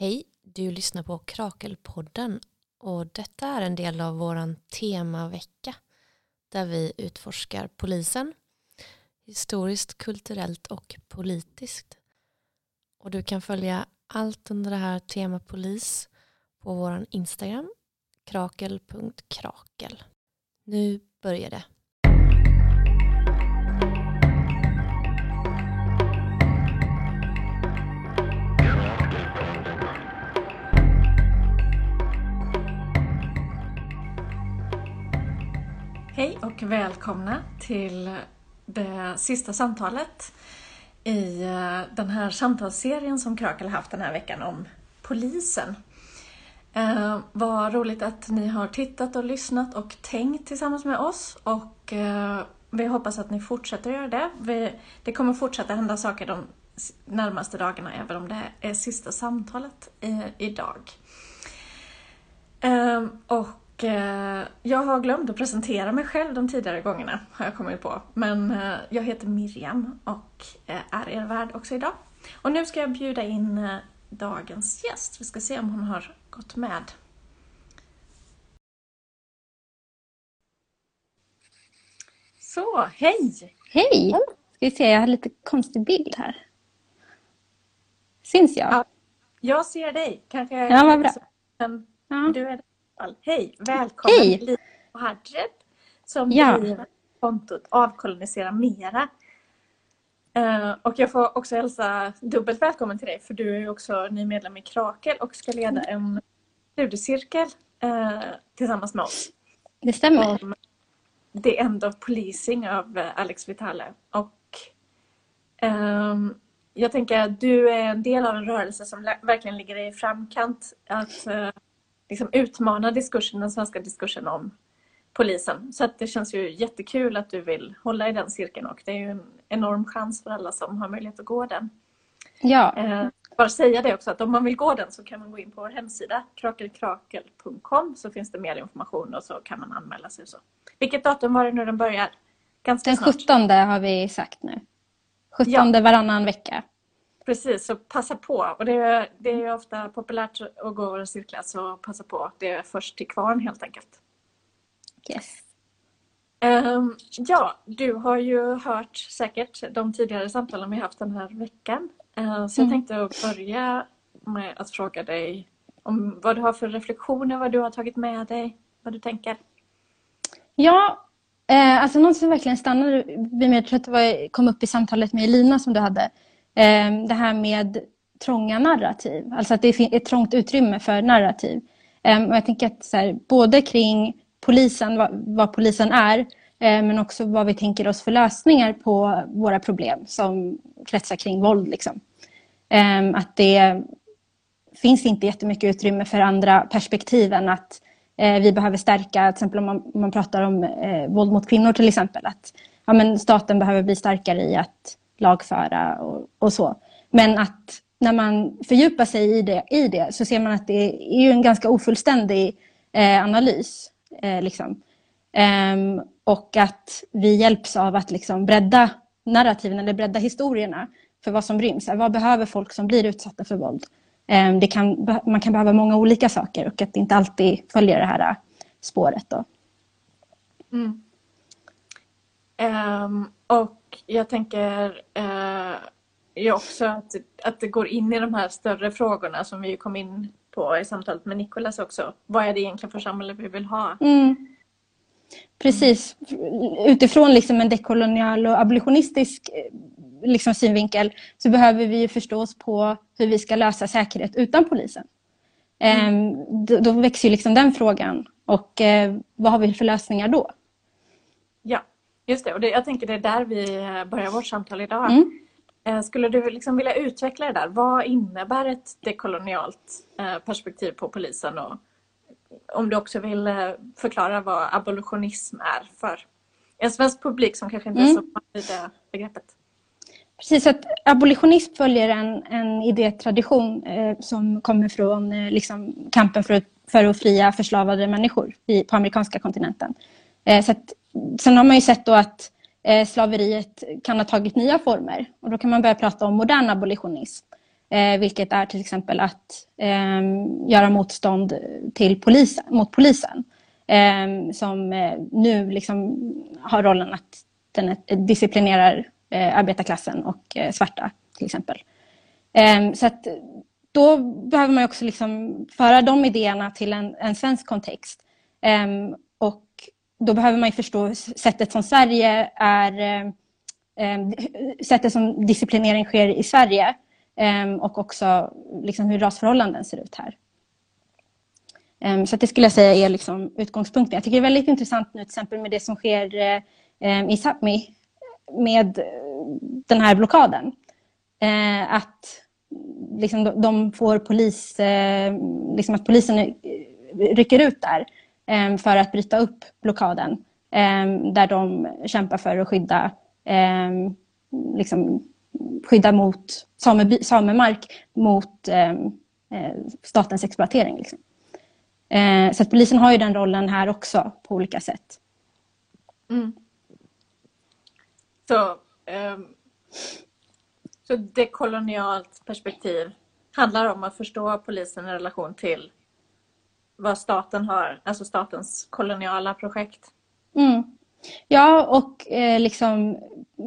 Hej, du lyssnar på Krakelpodden och detta är en del av våran temavecka där vi utforskar polisen historiskt, kulturellt och politiskt. Och du kan följa allt under det här tema polis på våran Instagram krakel.krakel. Nu börjar det. Hej och välkomna till det sista samtalet i eh, den här samtalsserien som Krakel haft den här veckan om polisen. Eh, vad roligt att ni har tittat och lyssnat och tänkt tillsammans med oss och eh, vi hoppas att ni fortsätter göra det. Vi, det kommer fortsätta hända saker de närmaste dagarna även om det är sista samtalet i, idag. Eh, och eh, jag har glömt att presentera mig själv de tidigare gångerna har jag kommit på. Men eh, jag heter Miriam och eh, är er värd också idag. Och nu ska jag bjuda in dagens gäst. Vi ska se om hon har gått med. Så, hej! Hej! Ska vi se, jag har lite konstig bild här. Syns jag? Ja. Jag ser dig. Kanske Ja, vad bra. Men Ja. du är det fall. Hej! Välkommen Hej. Lina Hadred som Ja. driver kontot Avkolonisera Mera. Eh, och jag får också hälsa dubbelt välkommen till dig för du är också ny medlem i Krakel och ska leda en studiecirkel eh, tillsammans med oss Det stämmer. om The End of Policing av eh, Alex Vitale. Och ehm, jag tänker att du är en del av en rörelse som verkligen ligger i framkant att eh, liksom utmana diskursen, den svenska diskursen om polisen. Så att det känns ju jättekul att du vill hålla i den cirkeln och det är ju en enorm chans för alla som har möjlighet att gå den. Ja, Eh, bara säga det också att om man vill gå den så kan man gå in på vår hemsida krakelkrakel.com så finns det mer information och så kan man anmäla sig. Så. Vilket datum var det nu den börjar? Ganska den snart. 17 har vi sagt nu. 17 Ja. varannan vecka. Precis, så passa på. Och det är, det är ju ofta populärt att gå våra cirklar så passa på. Det är först till kvarn helt enkelt. Yes. Ehm, ja, du har ju hört säkert de tidigare samtalen vi haft den här veckan. Ehm, så jag Mm. tänkte att börja med att fråga dig om vad du har för reflektioner, vad du har tagit med dig, vad du tänker. Ja, eh, alltså något som verkligen stannade vid mig, jag tror att det var, kom upp i samtalet med Elina som du hade. Ehm, det här med trånga narrativ, alltså att det är ett trångt utrymme för narrativ. Ehm, och jag tänker att så här, både kring polisen, vad, vad polisen är, ehm, men också vad vi tänker oss för lösningar på våra problem som kretsar kring våld. Liksom. Att det finns inte jättemycket utrymme för andra perspektiv än att eh, vi behöver stärka, till exempel om man, om man pratar om eh, våld mot kvinnor till exempel, att ja, men staten behöver bli starkare i att lagföra och, och så. Men att när man fördjupar sig i det, i det så ser man att det är ju en ganska ofullständig eh, analys. Eh, liksom. Ehm, och att vi hjälps av att liksom bredda narrativen eller bredda historierna för vad som ryms. Vad behöver folk som blir utsatta för våld? Ehm, Det kan, man kan behöva många olika saker och att det inte alltid följer det här eh, spåret. Då. Mm. Um, och jag tänker eh, ju också att, att det går in i de här större frågorna som vi kom in på i samtalet med Nicolas också. Vad är det egentligen för samhälle vi vill ha? Mm. Precis. Utifrån liksom en dekolonial och abolitionistisk eh, liksom synvinkel så behöver vi ju förstå oss på hur vi ska lösa säkerhet utan polisen. Ehm, då, då växer ju liksom den frågan. Och eh, vad har vi för lösningar då? Ja, just det. Och det, jag tänker det är där vi eh, börjar vårt samtal idag. Mm. Eh, Skulle du liksom vilja utveckla det där? Vad innebär ett dekolonialt eh, perspektiv på polisen? Och om du också vill förklara vad abolitionism är för en svensk publik som kanske inte är Mm. så van vid det begreppet. Precis, att abolitionism följer en, en idétradition eh, som kommer från eh, liksom kampen för, att- för att fria förslavade människor i, på amerikanska kontinenten. Eh, så att, sen har man ju sett då att eh, slaveriet kan ha tagit nya former och då kan man börja prata om modern abolitionism. eh, vilket är till exempel att eh, göra motstånd till polisen, mot polisen. Eh, som eh, nu liksom har rollen att den disciplinerar eh, arbetarklassen och eh, svarta till exempel. Ehm, så att då behöver man också liksom föra de idéerna till en, en svensk kontext. Ehm, och då behöver man förstå sättet som Sverige är ehm, ehm, sättet som disciplinering sker i Sverige ehm, och också liksom hur rasförhållanden ser ut här. Så det skulle jag säga är liksom utgångspunkten. Jag tycker det är väldigt intressant nu till exempel med det som sker i Sápmi med den här blockaden. Eh, att liksom de får polis, liksom att polisen eh, rycker ut där Ehm, för att bryta upp blockaden. Ehm, där de kämpar för att skydda ehm, liksom, skydda mot sameby, samemark mot eh, statens exploatering. Liksom. Eh, så att polisen har ju den rollen här också på olika sätt. Mm. Så, um, så det kolonialt perspektiv handlar om att förstå polisen i relation till vad staten har, alltså statens koloniala projekt. Mm. Ja, och eh, liksom,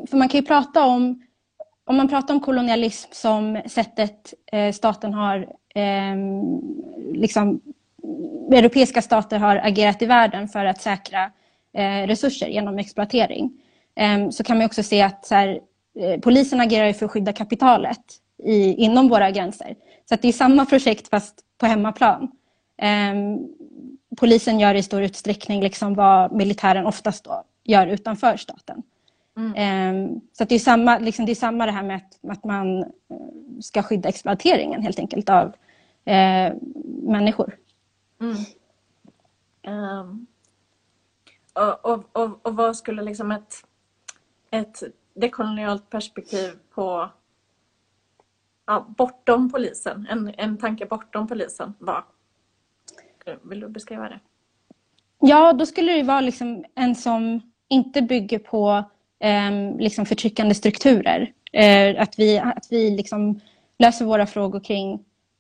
för man kan ju prata om om man pratar om kolonialism som sättet eh, staten har, eh, liksom, europeiska stater har agerat i världen för att säkra eh, resurser genom exploatering, eh, så kan man också se att så här, eh, polisen agerar för att skydda kapitalet i, inom våra gränser. Så att det är samma projekt fast på hemmaplan. Ehm, polisen gör i stor utsträckning liksom vad militären oftast gör utanför staten. Mm. Ehm, så det, är samma, liksom, det är samma det här med att, att, man eh, ska skydda exploateringen helt enkelt av eh, människor. Mm. Um, och, och, och, och, vad skulle liksom ett, ett dekolonialt perspektiv på ja, bortom polisen, en, en tanke bortom polisen vara? Vill du beskriva det? Ja, då skulle det vara liksom en som inte bygger på eh, liksom förtryckande strukturer. Eh, att vi, att vi liksom löser våra frågor kring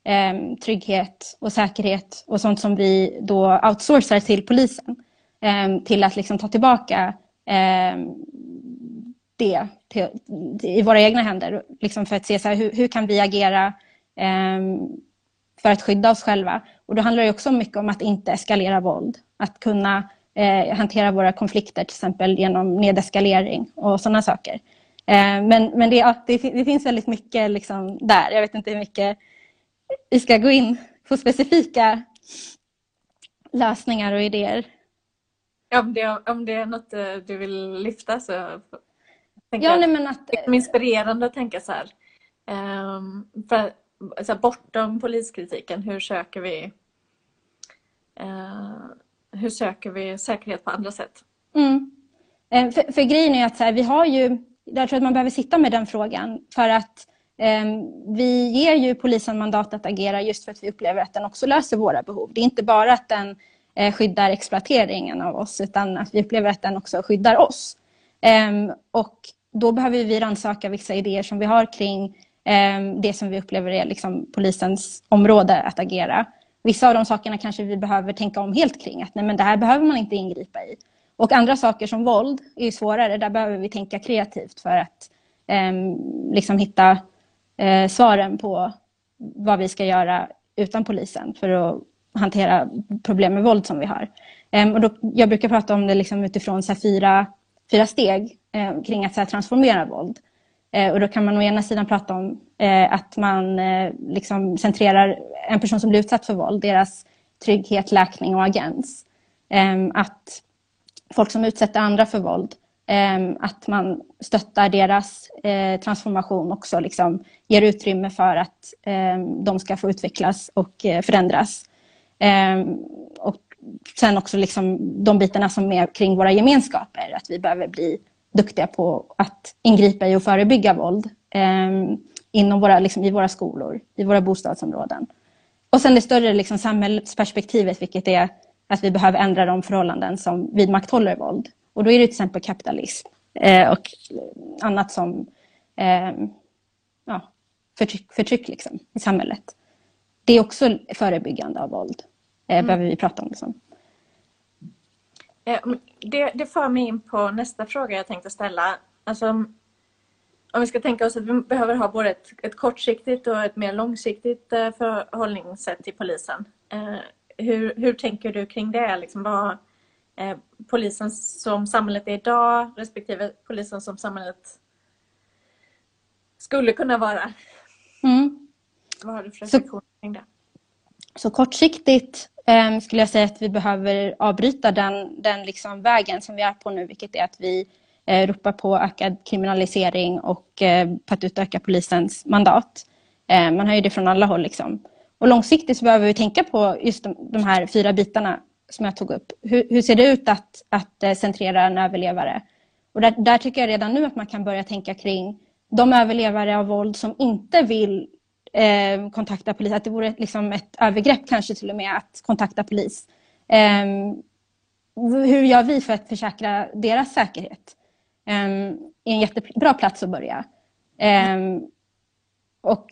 eh, trygghet och säkerhet och sånt som vi då outsourcar till polisen. Ehm, till att liksom ta tillbaka ehm, det till, i våra egna händer. Liksom för att se så här, hur, hur kan vi agera ehm, för att skydda oss själva. Och då handlar det också mycket om att inte eskalera våld. Att kunna eh, hantera våra konflikter till exempel genom nedeskalering och sådana saker. Eh, men men det, ja, det, det, finns väldigt mycket liksom där. Jag vet inte hur mycket vi ska gå in på specifika lösningar och idéer. Om, det, om det är något eh, du vill lyfta så ja, nej, men att, det är inspirerande att tänka så här. Um, för, så här, bortom poliskritiken, hur söker vi eh, hur söker vi säkerhet på andra sätt? Mm. Eh, för, för grejen är att så här, vi har ju, jag tror att man behöver sitta med den frågan för att eh, vi ger ju polisen mandat att agera just för att vi upplever att den också löser våra behov. Det är inte bara att den eh, skyddar exploateringen av oss utan att vi upplever att den också skyddar oss. Eh, och då behöver vi rannsaka vissa idéer som vi har kring Ehm, det som vi upplever är liksom polisens område att agera. Vissa av de sakerna kanske vi behöver tänka om helt kring. Att nej, men det här behöver man inte ingripa i. Och andra saker som våld är svårare. Där behöver vi tänka kreativt för att eh, liksom hitta eh, svaren på vad vi ska göra utan polisen för att hantera problem med våld som vi har. Eh, och då, jag brukar prata om det liksom utifrån så fyra, fyra steg eh, kring att så transformera våld. Eh, och då kan man å ena sidan prata om eh, att man eh, liksom centrerar en person som blir utsatt för våld, deras trygghet, läkning och agens. Ehm, att folk som utsätter andra för våld, ehm, att man stöttar deras eh, transformation också, liksom ger utrymme för att ehm, de ska få utvecklas och eh, förändras. Och sen också liksom de bitarna som är kring våra gemenskaper, att vi behöver bli duktiga på att ingripa i och förebygga våld eh, inom våra, liksom, i våra skolor, i våra bostadsområden. Och sen det större liksom, samhällsperspektivet, vilket är att vi behöver ändra de förhållanden som vidmakthåller våld. Och då är det till exempel kapitalism eh, och annat som eh, ja, förtryck, förtryck liksom, i samhället. Det är också förebyggande av våld, eh, mm. behöver vi prata om. Liksom. Det, det för mig in på nästa fråga jag tänkte ställa. Alltså, om vi ska tänka oss att vi behöver ha både ett, ett kortsiktigt och ett mer långsiktigt eh, förhållningssätt till polisen. Eh, hur, hur tänker du kring det? Liksom vad, eh, polisen som samhället är idag respektive polisen som samhället skulle kunna vara. Mm. Vad har du för reflektioner kring det? Så kortsiktigt Ehm, skulle jag säga att vi behöver avbryta den, den liksom vägen som vi är på nu, vilket är att vi eh, ropar på ökad kriminalisering och eh, på att utöka polisens mandat. Eh, man hör ju det från alla håll. Liksom. Och långsiktigt så behöver vi tänka på just de, de här fyra bitarna som jag tog upp. Hur, hur ser det ut att, att eh, centrera en överlevare? Och där, där, tycker jag redan nu att man kan börja tänka kring de överlevare av våld som inte vill eh, kontakta polis, att det vore liksom ett övergrepp kanske till och med att kontakta polis. Eh, hur gör vi för att försäkra deras säkerhet? Eh, är en jättebra plats att börja. Eh, och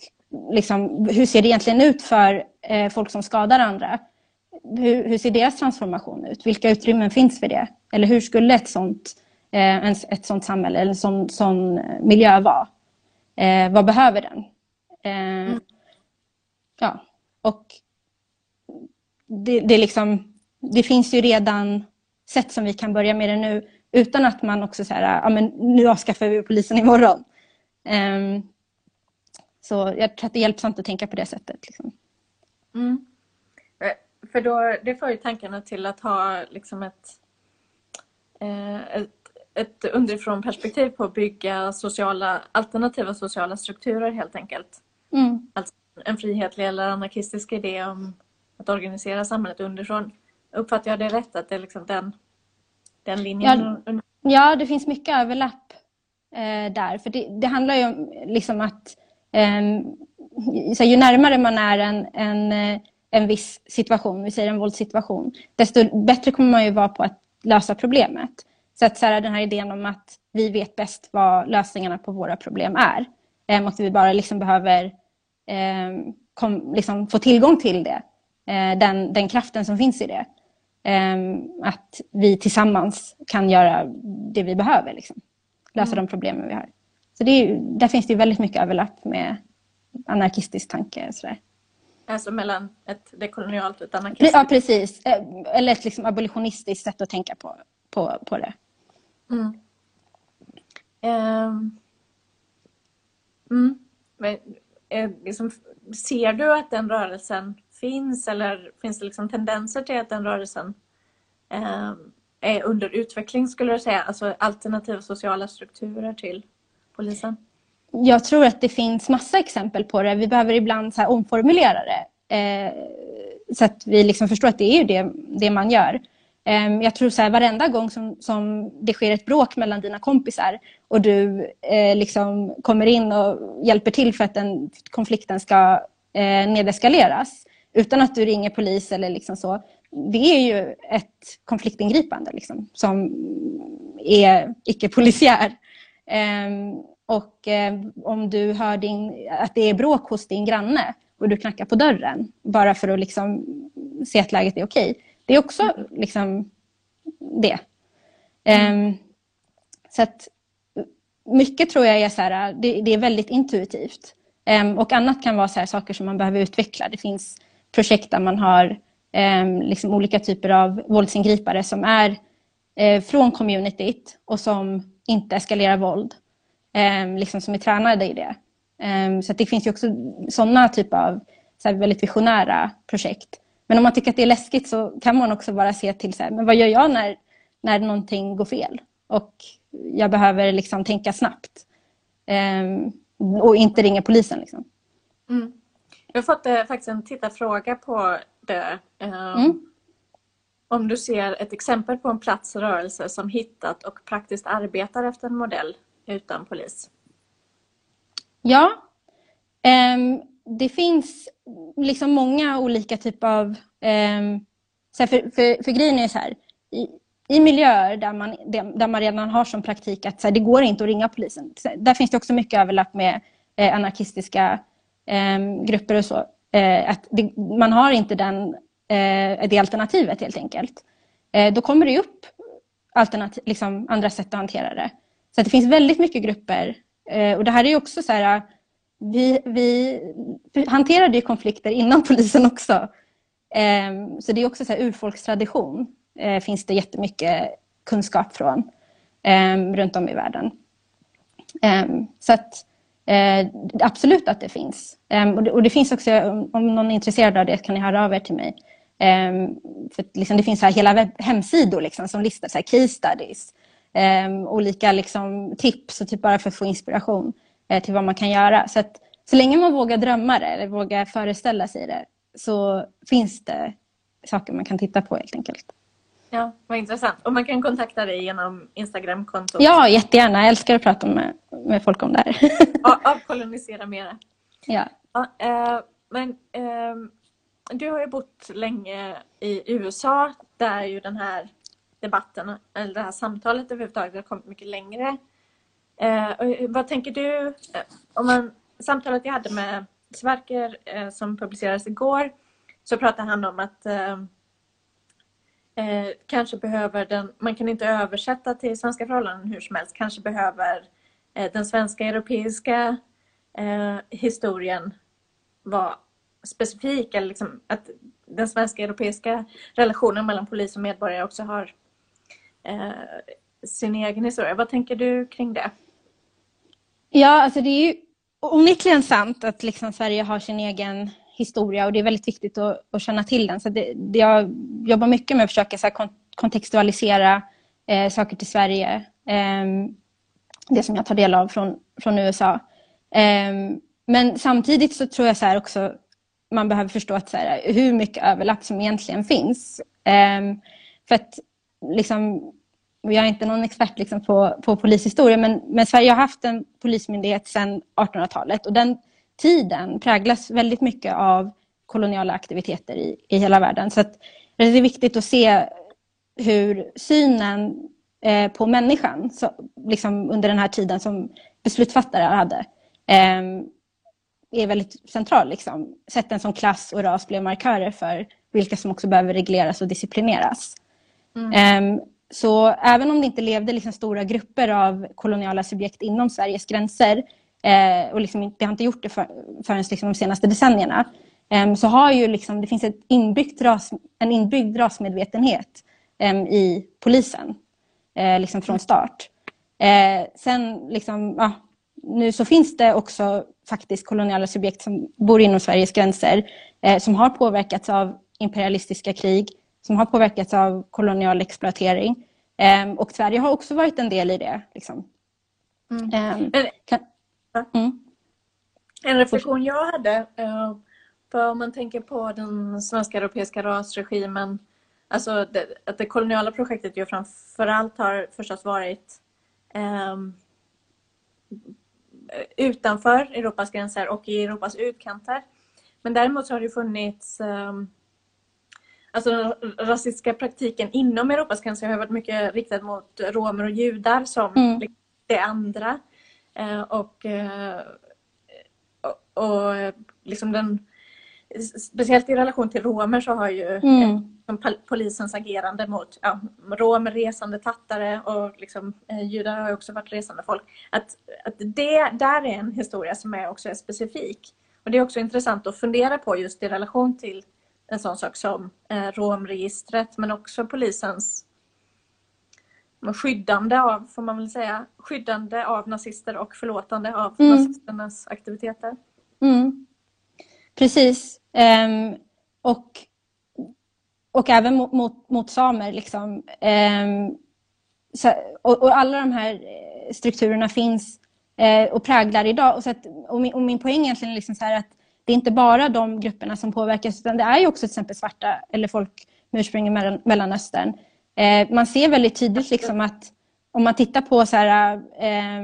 liksom, hur ser det egentligen ut för eh, folk som skadar andra? Hur, hur, ser deras transformation ut? Vilka utrymmen finns för det? Eller hur skulle ett sånt, eh, ett sånt samhälle eller en sån, sån miljö vara? Eh, vad behöver den? Eh, mm. Ja, och det, det, liksom, det finns ju redan sätt som vi kan börja med det nu utan att man också säger ja men nu avskaffar vi polisen imorgon. Um, så jag tror att det är hjälpsamt att tänka på det sättet. Liksom. Mm. Eh, för då, det för ju tankarna till att ha liksom ett, eh, ett, ett underifrån perspektiv på att bygga sociala, alternativa sociala strukturer helt enkelt. Mm. Alltså en frihetlig eller anarkistisk idé om att organisera samhället underifrån. Uppfattar jag det rätt att det är liksom den, den linjen? Ja, ja det finns mycket överlapp eh, där. För det, det, handlar ju om liksom att eh, så ju närmare man är en, en, eh, en viss situation, vi säger en våldssituation, desto bättre kommer man ju vara på att lösa problemet. Så att så här, den här idén om att vi vet bäst vad lösningarna på våra problem är. Eh, och vi bara liksom behöver eh, kom, liksom få tillgång till det. Eh, den, den kraften som finns i det. Eh, att vi tillsammans kan göra det vi behöver. Liksom. Lösa mm. de problemen vi har. Så det är, där finns det väldigt mycket överlapp med anarkistisk tanke. Sådär. Alltså mellan ett dekolonialt och ett anarkistiskt? Ja, precis. Eh, eller ett liksom abolitionistiskt sätt att tänka på, på, på det. Mm. Um. Mm. Men, eh, Eh, liksom, ser du att den rörelsen finns eller finns det liksom tendenser till att den rörelsen eh, är under utveckling skulle du säga? Alltså alternativa sociala strukturer till polisen? Jag tror att det finns massa exempel på det. Vi behöver ibland så omformulera det eh, så att vi liksom förstår att det är ju det, det man gör. Ehm, jag tror så här, varenda gång som, som det sker ett bråk mellan dina kompisar och du eh, liksom kommer in och hjälper till för att den konflikten ska eh, nedeskaleras utan att du ringer polis eller liksom så. Det är ju ett konfliktingripande liksom, som är icke-polisiär. Eh, och eh, om du hör din, att det är bråk hos din granne och du knackar på dörren bara för att liksom se att läget är okej. Det är också liksom det. Um, så att mycket tror jag är så här, det, det är väldigt intuitivt. Um, och annat kan vara så här, saker som man behöver utveckla. Det finns projekt där man har um, liksom olika typer av våldsingripare som är uh, från communityt och som inte eskalerar våld liksom som är tränade i det. Så det finns ju också sådana typer av så väldigt visionära projekt. Men om man tycker att det är läskigt så kan man också bara se till så här, men vad gör jag när, när någonting går fel? Och jag behöver liksom tänka snabbt. Eh, och inte ringa polisen. Liksom. Mm. Jag har fått eh, faktiskt en tittarfråga på det. Eh, mm. Om du ser ett exempel på en plats rörelse som hittat och praktiskt arbetar efter en modell utan polis? Ja, um, det finns liksom många olika typer av... Eh, så för, för, för grejen är så här, i, i miljöer där man, där man redan har som praktik att så här, det går inte att ringa polisen. Där finns det också mycket överlapp med eh, anarkistiska eh, grupper och så. Eh, att det, man har inte den, eh, det alternativet helt enkelt. Eh, då kommer det upp alternativ, liksom andra sätt att hantera det. Så det finns väldigt mycket grupper. Eh, och det här är också så här, vi, vi hanterade ju konflikter inom polisen också. Ehm, så det är också så här urfolkstradition. Eh, finns det jättemycket kunskap från ehm, runt om i världen. Ehm, så att eh, absolut att det finns. Och det, och det finns också, om någon är intresserad av det kan ni höra av er till mig. För liksom, det finns så här hela webb, hemsidor liksom, som listar så här case studies, olika liksom, tips och typ bara för att få inspiration till vad man kan göra. Så att så länge man vågar drömma det eller vågar föreställa sig det så finns det saker man kan titta på helt enkelt. Ja, vad intressant. Och man kan kontakta dig genom Instagramkontot? Ja, jättegärna. Jag älskar att prata med, med folk om det här. Avkolonisera mera. Ja. ja äh, men äh, du har ju bott länge i USA där ju den här debatten, eller det här samtalet överhuvudtaget har kommit mycket längre. Eh, eh, vad tänker du, eh, om man, samtalet jag hade med Sverker eh, som publicerades igår så pratade han om att eh, eh, kanske behöver den, man kan inte översätta till svenska förhållanden hur som helst, kanske behöver eh, den svenska europeiska eh, historien vara specifik eller liksom att den svenska europeiska relationen mellan polis och medborgare också har eh, sin egen historia. Vad tänker du kring det? Ja, alltså det är ju onekligen sant att liksom Sverige har sin egen historia och det är väldigt viktigt att, att känna till den. Så det, det jag jobbar mycket med att försöka så här, kontextualisera eh, saker till Sverige. Eh, det som jag tar del av från, från USA. Eh, men samtidigt så tror jag så här också man behöver förstå att så här, hur mycket överlapp som egentligen finns. Ehm, för att liksom, jag är inte någon expert liksom på, på polishistoria, men, men Sverige har haft en polismyndighet sedan 1800-talet och den tiden präglas väldigt mycket av koloniala aktiviteter i, i hela världen. Så det är viktigt att se hur synen eh, på människan så, liksom under den här tiden som beslutsfattare hade eh, är väldigt central. Liksom. Sätten som klass och ras blev markörer för vilka som också behöver regleras och disciplineras. Mm. Eh, så även om det inte levde liksom stora grupper av koloniala subjekt inom Sveriges gränser eh, och liksom, det har inte gjort det för, förrän liksom de senaste decennierna eh, så har ju liksom, det finns ett inbyggt ras, en inbyggd rasmedvetenhet eh, i polisen eh, liksom från start. Eh, sen liksom, ja, nu så finns det också faktiskt koloniala subjekt som bor inom Sveriges gränser eh, som har påverkats av imperialistiska krig som har påverkats av kolonial exploatering. Um, och Sverige har också varit en del i det. Liksom. Mm. Um, kan, mm. En reflektion jag hade, uh, för om man tänker på den svenska europeiska rasregimen, alltså det, att det koloniala projektet ju framförallt har förstås varit um, utanför Europas gränser och i Europas utkanter. Men däremot så har det funnits um, Alltså den rasistiska praktiken inom Europas gränser har varit mycket riktad mot romer och judar som mm. det andra. Eh, och, eh, och, och liksom den, speciellt i relation till romer så har ju mm. eh, polisens agerande mot ja, romer, resande tattare och liksom, judar har också varit resande folk. Att, att det där är en historia som är också är specifik. Och det är också intressant att fundera på just i relation till en sån sak som eh, romregistret men också polisens skyddande av, får man väl säga, skyddande av nazister och förlåtande av mm. nazisternas aktiviteter. Mm. Precis. Um, och, och även mot, mot, mot samer. Liksom. Um, så, och, och, alla de här eh, strukturerna finns eh, och präglar idag. Och, så att, och, min, och min poäng egentligen är liksom så här att det är inte bara de grupperna som påverkas utan det är ju också till exempel svarta eller folk med ursprung i Mellanöstern. Eh, man ser väldigt tydligt liksom att om man tittar på så här, eh,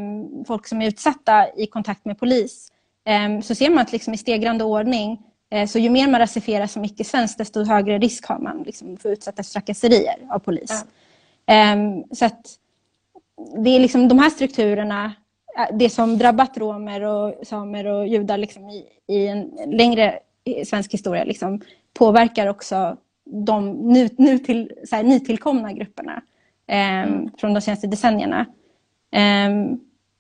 folk som är utsatta i kontakt med polis eh, så ser man att liksom i stegrande ordning eh, så ju mer man rasifieras som icke-svensk desto högre risk har man liksom, för utsatta trakasserier av polis. Ja. Ehm, så att det är liksom de här strukturerna det som drabbat romer och samer och judar liksom i, i en längre svensk historia liksom, påverkar också de nu, nu till, så här, nytillkomna grupperna eh, mm. från de senaste decennierna. Eh,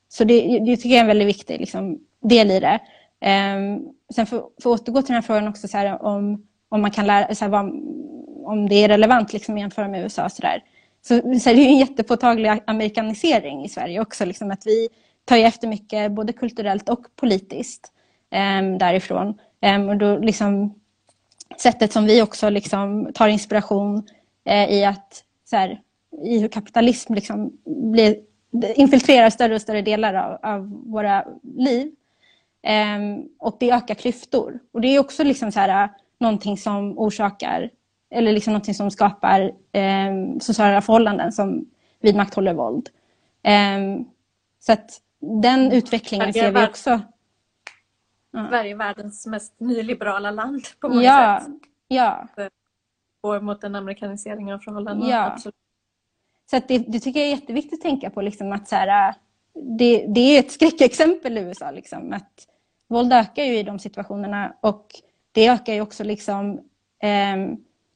så det, det, tycker jag är en väldigt viktig liksom, del i det. Eh, sen för, för att återgå till den här frågan också så här, om, om man kan lära så här, vad, om det är relevant liksom, jämföra med USA. Så. Så, så det är en jättepåtaglig amerikanisering i Sverige också. Liksom, att vi tar efter mycket både kulturellt och politiskt eh, därifrån. Eh, och då, liksom, sättet som vi också liksom, tar inspiration eh, i att så här, i hur kapitalism liksom, blir, infiltrerar större och större delar av, av våra liv. Ehm, och det ökar klyftor. Och det är också liksom så här, äh, någonting som orsakar, eller liksom någonting som skapar ehm, sociala förhållanden som vidmakthåller våld. Ehm, så att den utvecklingen ser vi också. Sverige är världens mest nyliberala land på många ja, sätt. Ja. Går mot en amerikanisering av förhållandena. Ja. Absolut. Så det, det, tycker jag är jätteviktigt att tänka på. Liksom, att så här, det, det, är ett skräckexempel i USA. Liksom, att våld ökar ju i de situationerna och det ökar ju också liksom, eh,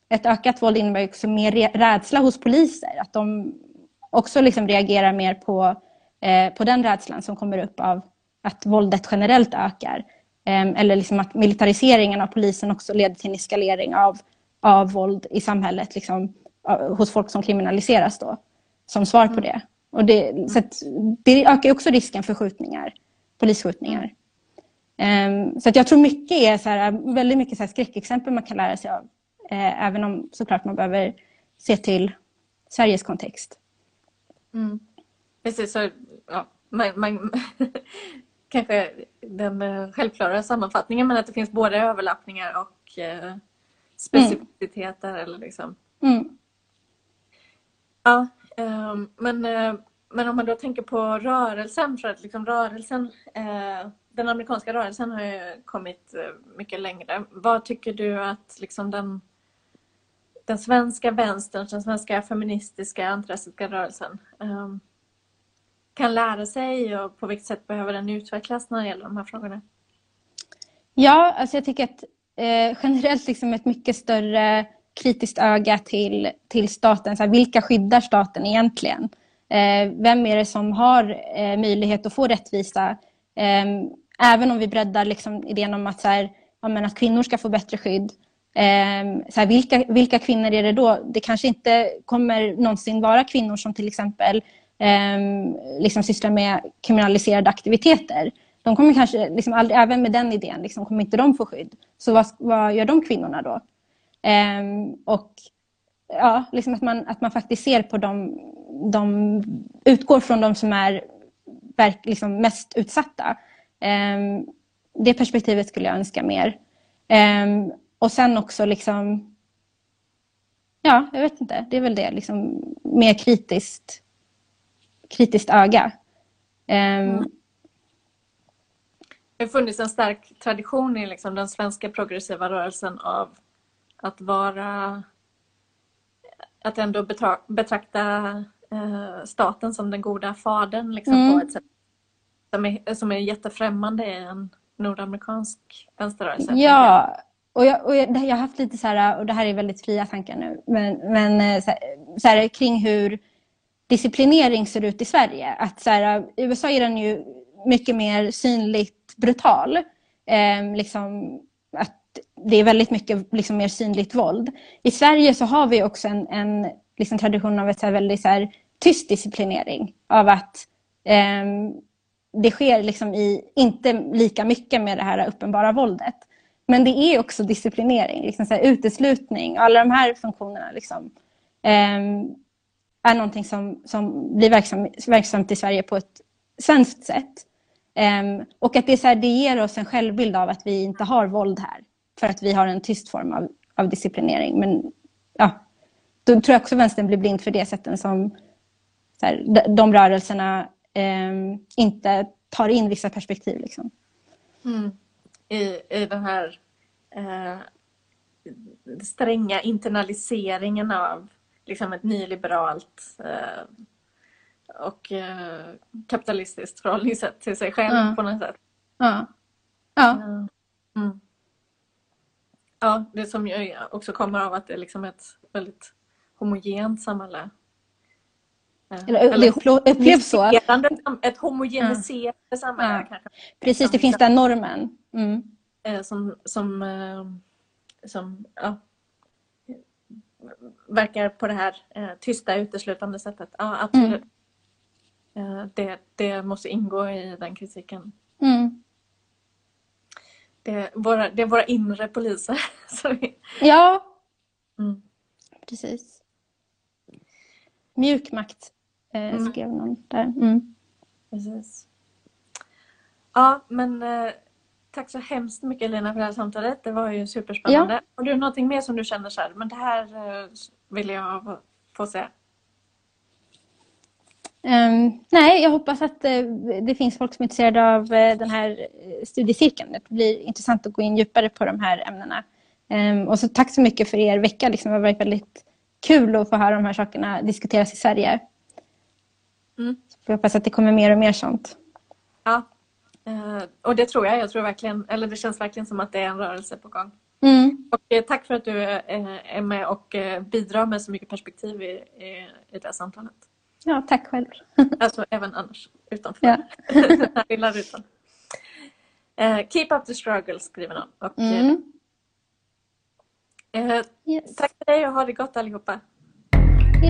ett ökat våld innebär också mer rädsla hos poliser. Att de också liksom reagerar mer på, eh, på den rädslan som kommer upp av att våldet generellt ökar. Eh, eller liksom att militariseringen av polisen också leder till en eskalering av, av våld i samhället. Liksom, hos folk som kriminaliseras då, som svar på mm. det. Och det, så det ökar också risken för skjutningar, polisskjutningar. Um, så att jag tror mycket är så här, väldigt mycket så här skräckexempel man kan lära sig av. Eh, även om såklart man behöver se till Sveriges kontext. Mm. Precis, så ja, man, man kanske den eh, självklara sammanfattningen men att det finns både överlappningar och eh, specificiteter. Mm. Eller liksom. Mm. Ja, um, men, uh, men om man då tänker på rörelsen, för att liksom rörelsen, den amerikanska rörelsen har ju kommit mycket längre. Vad tycker du att liksom den, den svenska vänstern, den svenska feministiska antirasistiska rörelsen um, kan lära sig och på vilket sätt behöver den utvecklas när det gäller de här frågorna? Ja, alltså jag tycker att eh, generellt liksom ett mycket större kritiskt öga till, till staten. Så här, vilka skyddar staten egentligen? Eh, vem är det som har eh, möjlighet att få rättvisa? Eh, även om vi breddar liksom idén om att, så här, ja, att kvinnor ska få bättre skydd. Eh, så här, vilka, vilka kvinnor är det då? Det kanske inte kommer någonsin vara kvinnor som till exempel eh, Ehm, liksom sysslar med kriminaliserade aktiviteter. De kommer kanske, liksom aldrig, även med den idén, liksom, kommer inte de få skydd. Så vad, vad gör de kvinnorna då? Ehm, och ja, liksom att, man, att man faktiskt ser på de, de utgår från de som är verk, liksom mest utsatta. Um, det perspektivet skulle jag önska mer. Um, och sen också liksom, ja, jag vet inte, det är väl det, liksom mer kritiskt, kritiskt öga. Mm. Det har funnits en stark tradition i liksom den svenska progressiva rörelsen av att vara att ändå betrakta eh, staten som den goda fadern liksom, mm. på ett sätt som är, som är jättefrämmande i en nordamerikansk vänsterrörelse. Ja, och jag, och jag, jag har haft lite så här, och det här är väldigt fria tankar nu, men, men eh, så här, så här, kring hur disciplinering ser ut i Sverige. Att så här, I USA är den ju mycket mer synligt brutal. Eh, liksom, att det är väldigt mycket liksom mer synligt våld. I Sverige så har vi också en, en liksom tradition av ett så här väldigt så här tyst disciplinering. Av att eh, det sker liksom i, inte lika mycket med det här uppenbara våldet. Men det är också disciplinering, liksom så här uteslutning. Alla de här funktionerna liksom, eh, är någonting som, som blir verksam, verksamt i Sverige på ett svenskt sätt. Um, och att det, så här, det ger oss en självbild av att vi inte har våld här för att vi har en tyst form av, av disciplinering. Men ja, då tror jag också vänstern blir blind för det sätten som så här, de, de rörelserna um, inte tar in vissa perspektiv. Liksom. Mm. I, I den här eh, stränga internaliseringen av liksom ett nyliberalt eh, och eh, kapitalistiskt förhållningssätt till sig själv Ja. på något sätt. Ja. Ja. Mm. Ja, det som ju också kommer av att det är liksom ett väldigt homogent samhälle. Eh, Eller, upplevs så. Ett homogeniserande samhälle Ja. kanske. Precis, det finns den normen. Mm. eh, som, som, eh, som ja, verkar på det här eh, tysta uteslutande sättet. Ja, absolut. Eh, det, det måste ingå i den kritiken. Mm. Det är våra, det är våra inre poliser. Ja, mm. precis. Mjukmakt eh, Mm. skrev någon där. Mm. Precis. Ja, men eh, tack så hemskt mycket Lena för det här samtalet. Det var ju superspännande. Har du någonting mer som du känner så här, men det här eh, vill jag få se? Ehm, nej, jag hoppas att eh, det finns folk som är intresserade av eh, den här studiecirkeln. Det blir intressant att gå in djupare på de här ämnena. Ehm, och så tack så mycket för er vecka. Liksom, det har varit väldigt kul att få höra de här sakerna diskuteras i Sverige. Mm. Så jag hoppas att det kommer mer och mer sånt. Eh, och det tror jag. Jag tror verkligen, eller det känns verkligen som att det är en rörelse på gång. Mm. Och eh, tack för att du eh, är med och bidrar med så mycket perspektiv i, i, i det här samtalet. Ja, tack själv. Alltså även annars, utanför Ja. den här lilla rutan. Eh, keep up the struggle skriver någon. Och, Mm. eh, Yes. tack för dig och ha det gott allihopa. Hej